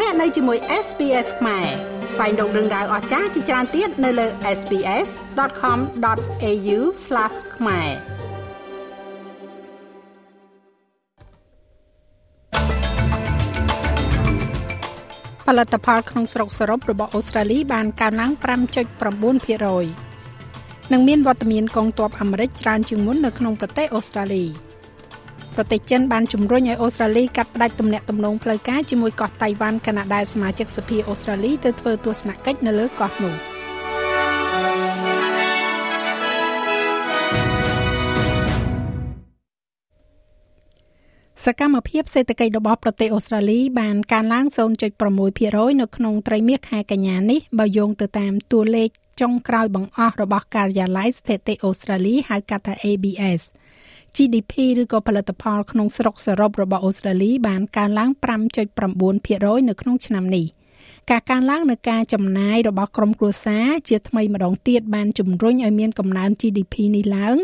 លោកអ្នកនៅជាមួយ SPS ខ្មែរស្វែងរកដឹងដៅអស្ចារ្យជាច្រើនទៀតនៅលើ SPS.com.au/ ខ្មែរផលិតផលក្នុងស្រុកសរុបរបស់អូស្ត្រាលីបានកើនឡើង5.9%និងមានវត្តមានកងទ័ពអាមេរិកច្រើនជាងមុននៅក្នុងប្រទេសអូស្ត្រាលី។ ប្រទេសចិនបានជំរុញឲ្យអូស្ត្រាលីកាត់ផ្តាច់ទំនាក់ទំនងផ្លូវការជាមួយកោះតៃវ៉ាន់ខណៈដែលសមាជិកសភាអូស្ត្រាលីទៅធ្វើទស្សនកិច្ចនៅលើកោះនោះសកម្មភាពសេដ្ឋកិច្ចរបស់ប្រទេសអូស្ត្រាលីបានកើនឡើង0.6%នៅក្នុងត្រីមាសខែកញ្ញានេះបើយោងទៅតាមតួលេខចុងក្រោយបង្អស់របស់ការិយាល័យស្ថិតិអូស្ត្រាលីហៅកាត់ថា ABS – GDP ឬក៏ផលិតផលក្នុងស្រុកសរុបរបស់អូស្ត្រាលីបានកើនឡើង5.9%នៅក្នុងឆ្នាំនេះការកើនឡើងនៃការចំណាយរបស់ក្រុមគ្រួសារជាថ្មីម្ដងទៀតបានជំរុញឲ្យមានកំណើន GDP នេះឡើង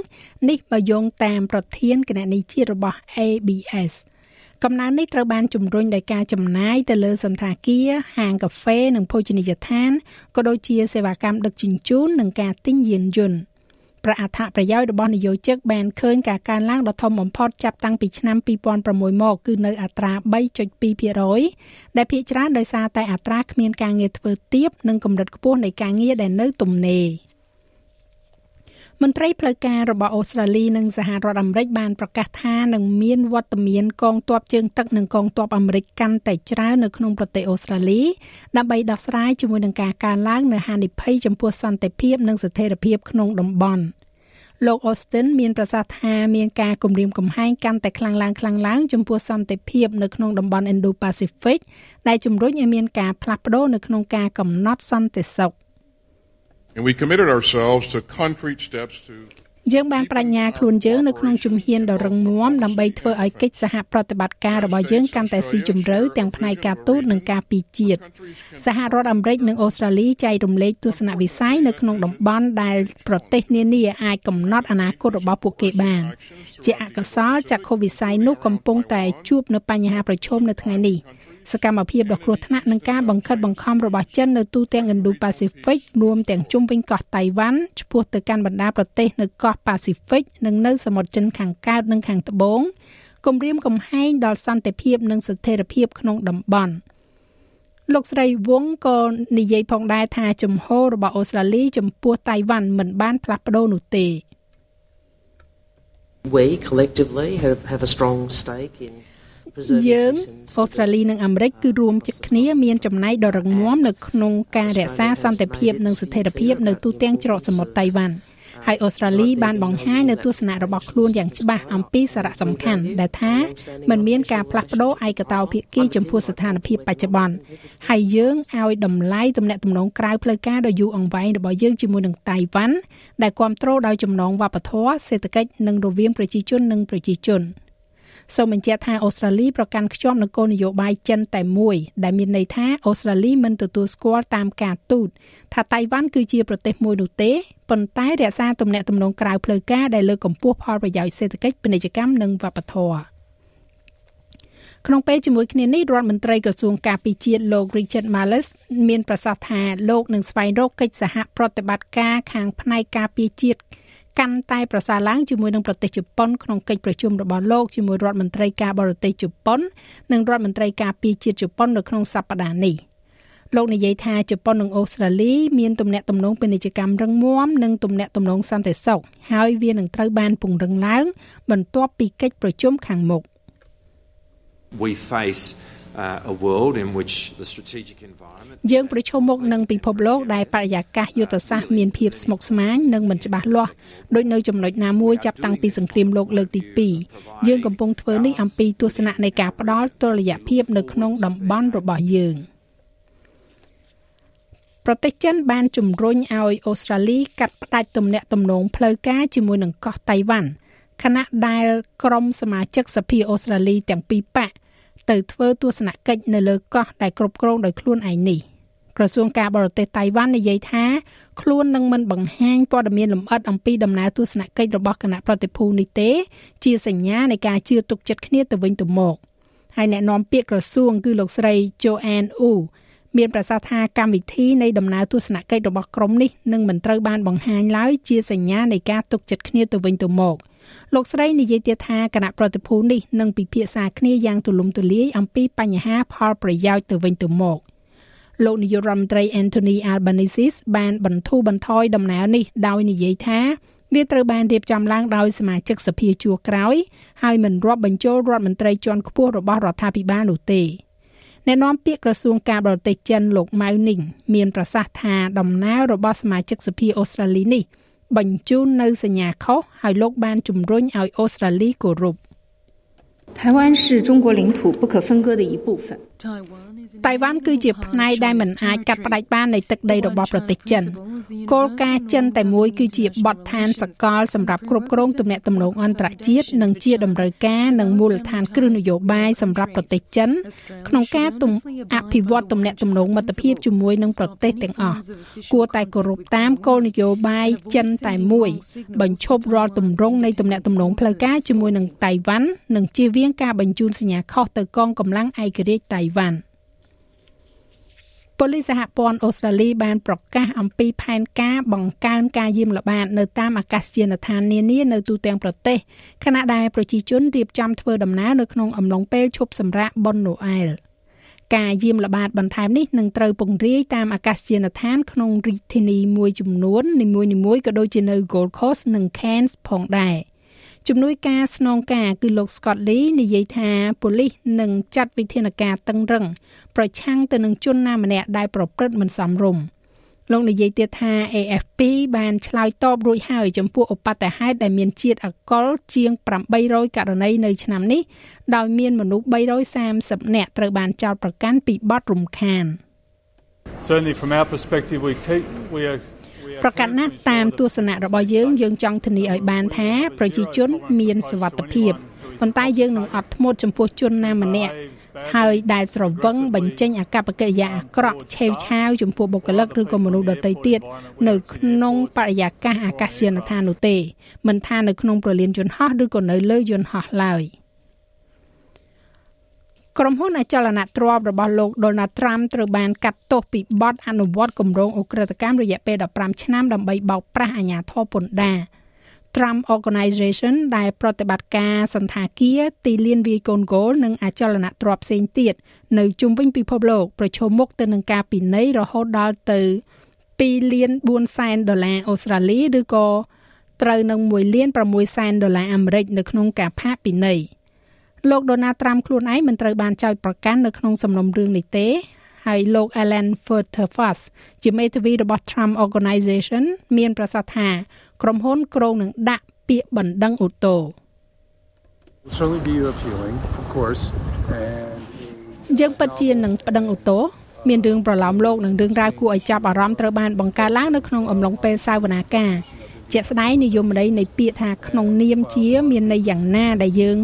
នេះបើយោងតាមប្រធានគណនេយ្យជាតិរបស់ ABS កំណើននេះត្រូវបានជំរុញដោយការចំណាយទៅលើសន្តាគារហាងកាហ្វេនិងភោជនីយដ្ឋានក៏ដូចជាសេវាកម្មដឹកជញ្ជូននិងការទិញយានយន្ត ប្រអត្ថប្រយោជន៍របស់នយោជកបានឃើញការកើនឡើងដ៏ធំបំផុតចាប់តាំងពីឆ្នាំ2006មកគឺនៅអត្រា3.2%ដែលភាគច្រើនដោយសារតែអត្រាគ្មានការងារធ្វើទាបនិងកម្រិតខ្ពស់នៃការងារដែលនៅទំនេរ មន្ត្រីផ្លូវការរបស់អូស្ត្រាលីនិងសហរដ្ឋអាមេរិកបានប្រកាសថានឹងមានវត្តមានកងទ័ពជើងទឹកនិងកងទ័ពអាមេរិកកាន់តែច្រើននៅក្នុងប្រទេសអូស្ត្រាលីដើម្បីដោះស្រាយជាមួយនឹងការកើនឡើងនៃហានិភ័យចំពោះសន្តិភាពនិងស្ថិរភាពក្នុងតំបន់លោក Austin មានប្រសាសន៍ថាមានការគំរាមកំហែងកាន់តែខ្លាំងឡើងខ្លាំងឡើងចំពោះសន្តិភាពនៅក្នុងតំបន់ Indo-Pacific ដែលជំរុញឲ្យមានការផ្លាស់ប្ដូរនៅក្នុងការកំណត់សន្តិសុខ And we committed ourselves to concrete steps to យើងបានបញ្ញាខ្លួនយើងនៅក្នុងជំហានដ៏រឹងមាំដើម្បីធ្វើឲ្យកិច្ចសហប្រតិបត្តិការរបស់យើងកាន់តែស៊ីជម្រៅទាំងផ្នែកការទូតនិងការពីជាតិសហរដ្ឋអាមេរិកនិងអូស្ត្រាលីចែករំលែកទស្សនវិស័យនៅក្នុងតំបន់ដែលប្រទេសនានាអាចកំណត់អនាគតរបស់ពួកគេបាន ជាអកុសលចក្ខុវិស័យនោះកំពុងតែជួបនៅបញ្ហាប្រឈមនៅថ្ងៃនេះ សកម្មភាពដ៏គ្រោះថ្នាក់នឹងការបង្ខិតបង្ខំរបស់ចិននៅទូទាំង Indo-Pacific រួមទាំងជុំវិញកោះតៃវ៉ាន់ឆ្ពោះទៅកាន់បណ្ដាប្រទេសនៅកោះ Pacific និងនៅសមុទ្រចិនខាងកើតនិងខាងត្បូងគំរាមកំហែងដល់សន្តិភាពនិងស្ថិរភាពក្នុងតំបន់លោកស្រីវងក៏និយាយផងដែរថាជំហររបស់អូស្ត្រាលីចំពោះតៃវ៉ាន់មិនបានផ្លាស់ប្ដូរនោះទេ We collectively have have a strong stake in យើងអូស្ត្រាលីនិងអាមេរិកគឺរួមចិត្តគ្នាមានចំណែកដ៏រឹងមាំនៅក្នុងការរក្សាសន្តិភាពនិងស្ថិរភាពនៅទូទាំងច្រកសមុទ្រតៃវ៉ាន់ហើយអូស្ត្រាលីបានបង្ហាញនៅទស្សនៈរបស់ខ្លួនយ៉ាងច្បាស់អំពីសារៈសំខាន់ដែលថាมันមានការផ្លាស់ប្ដូរឯកតោភាគីចំពោះស្ថានភាពបច្ចុប្បន្នហើយយើងឲ្យតម្លៃទំនាក់ទំនងក្រៅផ្លូវការដ៏យូរអង្វែងរបស់យើងជាមួយនឹងតៃវ៉ាន់ដែលគ្រប់គ្រងដោយចំណងវប្បធម៌សេដ្ឋកិច្ចនិងរវាងប្រជាជននិងប្រជាជន។ សូមបញ្ជាក់ថាអូស្ត្រាលីប្រកាន់ខ្ជាប់នូវគោលនយោបាយចិនតែមួយដែលមានន័យថាអូស្ត្រាលីមិនទទួលស្គាល់តាមការទូតថាតៃវ៉ាន់គឺជាប្រទេសមួយនោះទេប៉ុន្តែរក្សាទំនាក់ទំនងក្រៅផ្លូវការដែលលើកកម្ពស់ផលប្រយោជន៍សេដ្ឋកិច្ចពាណិជ្ជកម្មនិងវប្បធម៌ក្នុងពេលជាមួយគ្នានេះរដ្ឋមន្ត្រីក្រសួងការពារជាតិលោក Richard Marles មានប្រសាសន៍ថាលោកនឹងស្វែងរកកិច្ចសហប្រតិបត្តិការខាងផ្នែកការពារជាតិ កាន់តែប្រសើរឡើងជាមួយនឹងប្រទេសជប៉ុនក្នុងកិច្ចប្រជុំរបស់លោកជាមួយរដ្ឋមន្ត្រីការបរទេសជប៉ុននិងរដ្ឋមន្ត្រីការពារជាតិជប៉ុននៅក្នុងសប្តាហ៍នេះលោកនិយាយថាជប៉ុននិងអូស្ត្រាលីមានទំនាក់ទំនងពាណិជ្ជកម្មរឹងមាំនិងទំនាក់ទំនងសន្តិសុខហើយវានឹងត្រូវបានពង្រឹងឡើង បន្ទាប់ពីកិច្ចប្រជុំខាងមុខ We face uh, a world in which the strategic environment យើងប្រឈមមុខនឹងពិភពលោកដែលបរិយាកាសយុទ្ធសាស្ត្រមានភាពស្មុគស្មាញនិងមិនច្បាស់លាស់ដោយនៅចំណុចណាមួយចាប់តាំងពីសង្គ្រាមលោកលើកទី2យើងកំពុងធ្វើនេះអំពីទស្សនៈនៃការផ្ដល់តុល្យភាពនៅក្នុងតំបន់របស់យើងប្រទេសចិនបានជំរុញឲ្យអូស្ត្រាលីកាត់ផ្តាច់ទំនាក់ទំនងផ្លូវការជាមួយនឹងកោះតៃវ៉ាន់ខណៈដែលក្រុមសមាជិកសភាអូស្ត្រាលីទាំងពីរបក ទៅធ្វើទស្សនកិច្ចនៅលើកោះដែលគ្រប់គ្រងដោយខ្លួនឯងនេះក្រសួងការបរទេសតៃវ៉ាន់និយាយថាខ្លួននឹងមិនបង្ហាញព័ត៌មានលម្អិតអំពីដំណើរទស្សនកិច្ចរបស់គណៈប្រតិភូនេះទេ ជាសញ្ញានៃការជឿទុកចិត្តគ្នាទៅវិញទៅមកហើយអ្នកនាំពាក្យក្រសួងគឺលោកស្រី Joanne Wu មានប្រសាសន៍ថាកម្មវិធីនៃដំណើរទស្សនកិច្ចរបស់ក្រុមនេះនឹងមិនត្រូវបានបង្ហាញឡើយជាសញ្ញានៃការទុកចិត្តគ្នាទៅវិញទៅមកលោកស្រីនិយាយទៀតថាគណៈប្រតិភូនេះនឹងពិភាក្សាគ្នាយ៉ាងទូលំទូលាយអំពីបញ្ហាផលប្រយោជន៍ទៅវិញទៅមកលោកនាយករដ្ឋមន្ត្រី Anthony Albanese បានបន្ធូរបន្ថយដំណើរនេះដោយនិយាយថាវាត្រូវបានរៀបចំឡើងដោយសមាជិកសភាជួរក្រោយហើយមិនរាប់បញ្ចូលរដ្ឋមន្ត្រីជាន់ខ្ពស់របស់រដ្ឋាភិបាលនោះទេ អ្នកនាំពាក្យក្រសួងការបរទេសចិនលោកម៉ៅនីងមានប្រសាសន៍ថាដំណើររបស់សមាជិកសភាអូស្ត្រាលីនេះបញ្ជូននៅសញ្ញាខុសហើយលោកបានជំរុញឲ្យអូស្ត្រាលីគោរព台湾是中国领土不可分割的一部分。 តៃវ៉ាន់គឺជាផ្នែកដែលមិនអាចកាត់ផ្តាច់បាននៃទឹកដីរបស់ប្រទេសចិនគោលការណ៍ចិនតែមួយគឺជាបទដ្ឋានសកលសម្រាប់គ្រប់គ្រងទំនាក់ទំនងអន្តរជាតិនិងជាតម្រូវការនិងមូលដ្ឋានគ្រឹះនយោបាយសម្រាប់ប្រទេសចិន ក្នុងការទំអភិវឌ្ឍទំនាក់ទំនងមិត្តភាពជាមួយនឹងប្រទេសទាំងអស់គួរតែគោរពតាមគោលនយោបាយចិនតែមួយបញ្ឈប់រាល់ទម្រង់នៃទំនាក់ទំនងផ្លូវការជាមួយនឹងតៃវ៉ាន់និងជៀសវាងការបញ្ជូនសញ្ញាខុសទៅកងកម្លាំងឯករាជ្យតៃវ៉ាន់ប៉ូលីសសហព័ន្ធអូស្ត្រាលីបានប្រកាសអំពីផែនការបង្កើនការយាមល្បាតនៅតាមអាកាសយានដ្ឋាននានានៅទូទាំងប្រទេសខណៈដែលប្រជាជនរៀបចំធ្វើដំណើរនៅក្នុងអំឡុងពេលឈប់សម្រាកបុណ្យណូអែលការយាមល្បាតបន្ថែមនេះនឹងត្រូវពង្រាយតាមអាកាសយានដ្ឋានក្នុងរាជធានីមួយចំនួននីមួយៗក៏ដូចជានៅ Gold Coast និង Cairns ផងដែរ។ ជំនួយការស្នងការគឺលោក Scott Lee និយាយថាប៉ូលីសនឹងចាត់វិធានការតឹងរឹងប្រឆាំងទៅនឹងជនណាម្នាក់ដែលប្រព្រឹត្តមិនសមរម្យលោកនិយាយទៀតថា AFP បានឆ្លើយតបរួចហើយចំពោះឧបទ្ទហេតុដែលមានជាតិអាកុលជាង800ករណីនៅឆ្នាំនេះដោយមានមនុស្ស330នាក់ត្រូវបានចោទប្រកាន់ពីបទរំខាន Certainly from our perspective we keep we are ប្រកាសណាស់តាមទស្សនៈរបស់យើងយើងចង់ធានាឲ្យបានថាប្រជាជនមានសុវត្ថិភាពប៉ុន្តែយើងនឹងអត់ធ្មត់ចំពោះជនណាម្នាក់ហើយដែលស្រវឹងបញ្ចេញអកប្បកិរិយាអាក្រក់ឆេវឆាវចំពោះបុគ្គលិកឬក៏មនុស្សដទៃទៀតនៅក្នុងបរិយាកាសអាកាសយានដ្ឋាននោះទេមិនថានៅក្នុងប្រលានយន្តហោះឬក៏នៅលើយន្តហោះឡើយ។ ក្រុមហ៊ុនអចលនទ្រព្យរបស់លោក Donald Trump ត្រូវបានកាត់ទោសពីបទអនុវត្តគម្រោងអ ுக ្រិតកម្មរយៈពេល15ឆ្នាំដើម្បីបោកប្រាស់អាជ្ញាធរពន្ធដារ Trump Organization ដែលប្រតិបត្តិការសន្តាគារទីលានវាយកូនហ្គោលនិងអចលនទ្រព្យផ្សេងទៀតនៅជុំវិញពិភពលោកប្រឈមមុខទៅនឹងការពិន័យរហូតដល់ទៅ2លាន4សែនដុល្លារអូស្ត្រាលីឬក៏ត្រូវនឹង1លាន6សែនដុល្លារអាមេរិកនៅក្នុងការផាកពិន័យ។ លោកដូណាល់ត្រាំខ្លួនឯងមិនត្រូវបានចោទប្រកាន់នៅក្នុងសំណុំរឿងនេះទេហើយលោក Alan Furterfus ជាមេធាវីរបស់ Trump Organization មានប្រសាសន៍ថាក្រុមហ៊ុនក្រុងនឹងដាក់ពាក្យបណ្ដឹងអូតូ certainly be appealing of course and យើងពិតជានឹងប្តឹងអូតូមានរឿងប្រឡោមលោកនិងរឿងរ៉ាវគួរឲ្យចាប់អារម្មណ៍ត្រូវបានបង្កើតឡើងនៅក្នុងអំឡុងពេលសាវនាកាជាក់ស្ដែងនិយមន័យនៃពាក្យថាក្នុងនាមជា មានន័យយ៉ាងណាដែលយើង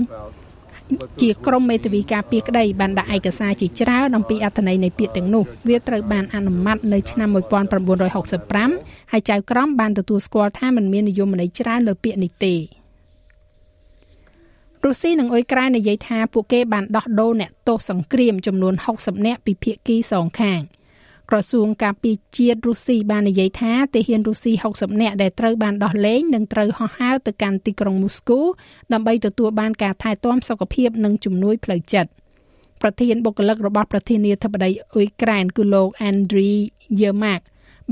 ជាក្រុមមេធាវីការពារក្តីបានដាក់ឯកសារជាច្រើនអំពីអត្ថន័យនៃពាក្យទាំងនោះវាត្រូវបានអនុម័តនៅឆ្នាំ1965ហើយចៅក្រមបានទទួលស្គាល់ថាมันមាននិយមន័យច្រើនលើពាក្យនេះទេរុស្ស៊ីនិងអ៊ុយក្រែននិយាយថាពួកគេបានដោះដូរអ្នកទោសសង្គ្រាមចំនួន60នាក់ពីភាគីសងខាង។ ក្រសួងការពារជាតិរុស្ស៊ីបាននិយាយថាទាហានរុស្ស៊ី60នាក់ដែលត្រូវបានដោះលែងនឹងត្រូវហោះហើរទៅកាន់ទីក្រុងមូស្គូដើម្បីទទួលបានការថែទាំសុខភាពនិងជំនួយផ្លូវចិត្តប្រធានបុគ្គលិករបស់ប្រធានាធិបតីអ៊ុយក្រែនគឺលោក Andriy Yermak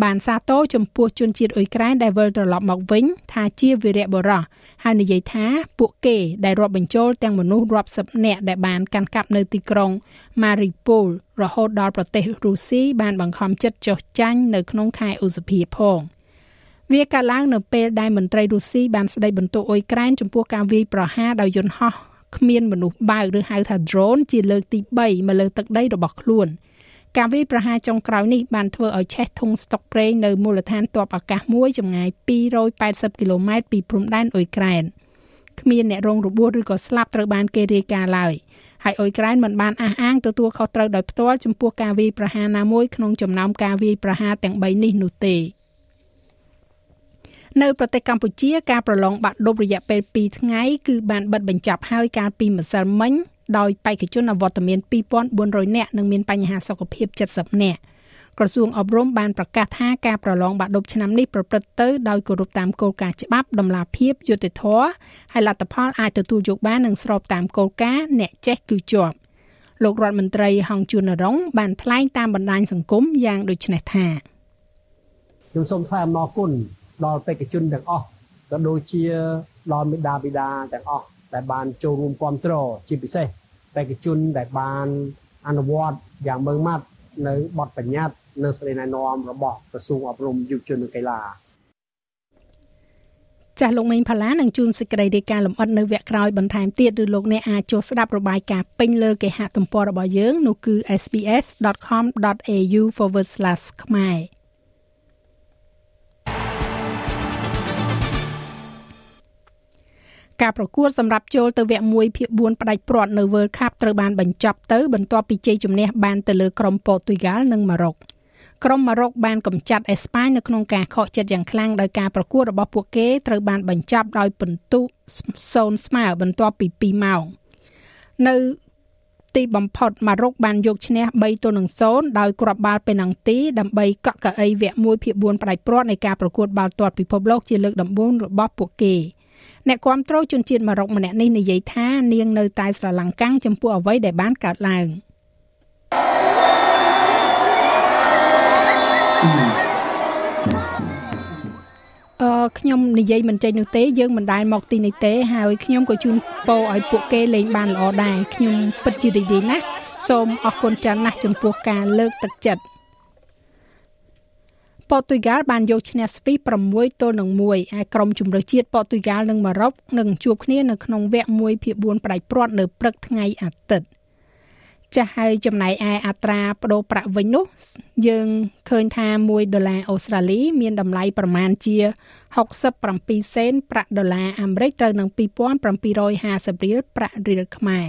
បានសាទរចំពោះជនជាតិអ៊ុយក្រែនដែលវិលត្រឡប់មកវិញថាជាវីរៈបុរសហើយនិយាយថាពួកគេដែលរាប់បញ្ចូលទាំងមនុស្សរាប់សិបនាក់ដែលបានកាន់កាប់នៅទីក្រុង Mariupol រហូតដល់ប្រទេសរុស្ស៊ីបានបង្ខំចិត្តចុះចាញ់នៅក្នុងខែឧសភាផងវាកើតឡើងនៅពេលដែលមន្ត្រីរុស្ស៊ីបានស្ដីបន្ទោសអ៊ុយក្រែនចំពោះការវាយប្រហារដោយយន្តហោះគ្មានមនុស្សបើកឬហៅថា drone ជាលើកទី3មកលើទឹកដីរបស់ខ្លួន។ ការវាយប្រហារចុងក្រោយនេះបានធ្វើឲ្យឆេះធុងស្តុកប្រេងនៅមូលដ្ឋានទ័ពអាកាសមួយចម្ងាយ280គីឡូម៉ែត្រពីព្រំដែនអ៊ុយក្រែនគ្មានអ្នករងរបួសឬក៏ស្លាប់ត្រូវបានគេរាយការណ៍ឡើយហើយអ៊ុយក្រែនមិនបានអះអាងទទួលខុសត្រូវដោយផ្ទាល់ចំពោះការវាយប្រហារណាមួយក្នុងចំណោមការវាយប្រហារទាំង3នេះនោះទេនៅប្រទេសកម្ពុជាការប្រឡងបាក់ឌុបរយៈពេល2ថ្ងៃគឺបានបិទបញ្ចប់ហើយកាលពីម្សិលមិញ ដោយបេក្ខជនអវត្តមាន2400នាក់និងមានបញ្ហាសុខភាព70នាក់ក្រសួងអប់រំបានប្រកាសថាការប្រឡងបាក់ឌុបឆ្នាំនេះប្រព្រឹត្តទៅដោយគោរពតាមគោលការណ៍ច្បាប់ដំណាភាពយុត្តិធម៌ហើយលទ្ធផលអាចទទួលយកបាននិងស្របតាមគោលការណ៍អ្នកចេះគឺជាប់លោករដ្ឋមន្ត្រីហងជួនរងបានថ្លែងតាមបណ្ដាញសង្គមយ៉ាងដូចនេះថាខ្ញុំសូមថ្លែងអំណរគុណដល់បេក្ខជនទាំងអស់ក៏ដូចជាដល់មេដាបេដាទាំងអស់ ដែលបានចូលរួមគ្រប់គ្រងជាពិសេសបេក្ខជនដែលបានអនុវត្តយ៉ាងម៉ឺងម៉ាត់នៅបទបញ្ញត្តិនិងសេចក្តីណែនាំរបស់ក្រសួងអប់រំយុវជននិងកីឡាចាស់លោកមេងផាឡានឹងជួនសេចក្តីរាយការណ៍លម្អិតនៅវគ្គក្រោយបន្ថែមទៀតឬលោកអ្នកអាចចូលស្ដាប់របាយការណ៍ពេញលើគេហទំព័ររបស់យើងនោះគឺ sbs.com.au/ ខ្មែរ ការប្រកួតសម្រាប់ចូលទៅវគ្គ1ភាគ4ផ្ដាច់ព្រាត់នៅ World Cup ត្រូវបានបញ្ចប់ទៅបន្ទាប់ពីជ័យជំនះបានទៅលើក្រុមប៉ូទុយហ្គាល់និងម៉ារ៉ុកក្រុមម៉ារ៉ុកបានកម្ចាត់អេស្ប៉ាញនៅក្នុងការខកចិត្តយ៉ាងខ្លាំងដោយការប្រកួតរបស់ពួកគេត្រូវបានបញ្ចប់ដោយពិន្ទុ0ស្មើបន្ទាប់ពី2ម៉ោងនៅទីបំផុតម៉ារ៉ុកបានយកឈ្នះ3ទល់នឹង0ដោយគ្រាប់បាល់ពេណាល់ទីដើម្បីកក់កៅអីវគ្គ1ភាគ4ផ្ដាច់ព្រាត់នៃការប្រកួតបាល់ទាត់ពិភពលោកជាលើកដំបូងរបស់ពួកគេ។ អ្នកគាំទ្រជនជាតិម៉ារ៉ុកម្នាក់នេះនិយាយថានាងនៅតែស្រឡាំងកាំងចំពោះអ្វីដែលបានកើតឡើងអឺខ្ញុំនិយាយមិនចេញនោះទេយើងមិនដែលមកទីនេះទេហើយខ្ញុំក៏ជូនពរឲ្យពួកគេលេងបានល្អដែរខ្ញុំពិតជារីករាយណាស់សូមអរគុណច្រើនណាស់ចំពោះការលើកទឹកចិត្ត ប៉ូទុយហ្គាល់បានយកឈ្នះស្វីស6ទល់នឹង1ហើយក្រុមជម្រើសជាតិប៉ូទុយហ្គាល់និងម៉ារ៉ុកនឹងជួបគ្នានៅក្នុងវគ្គ1ភាគ4ផ្ដាច់ព្រាត់នៅព្រឹកថ្ងៃអាទិត្យចាស់ហើយចំណែកឯអត្រាប្តូរប្រាក់វិញនោះ យើងឃើញថា1ដុល្លារអូស្ត្រាលី មានតម្លៃប្រមាណជា67សេនប្រាក់ដុល្លារអាមេរិកត្រូវនឹង2750រៀលប្រាក់រៀលខ្មែរ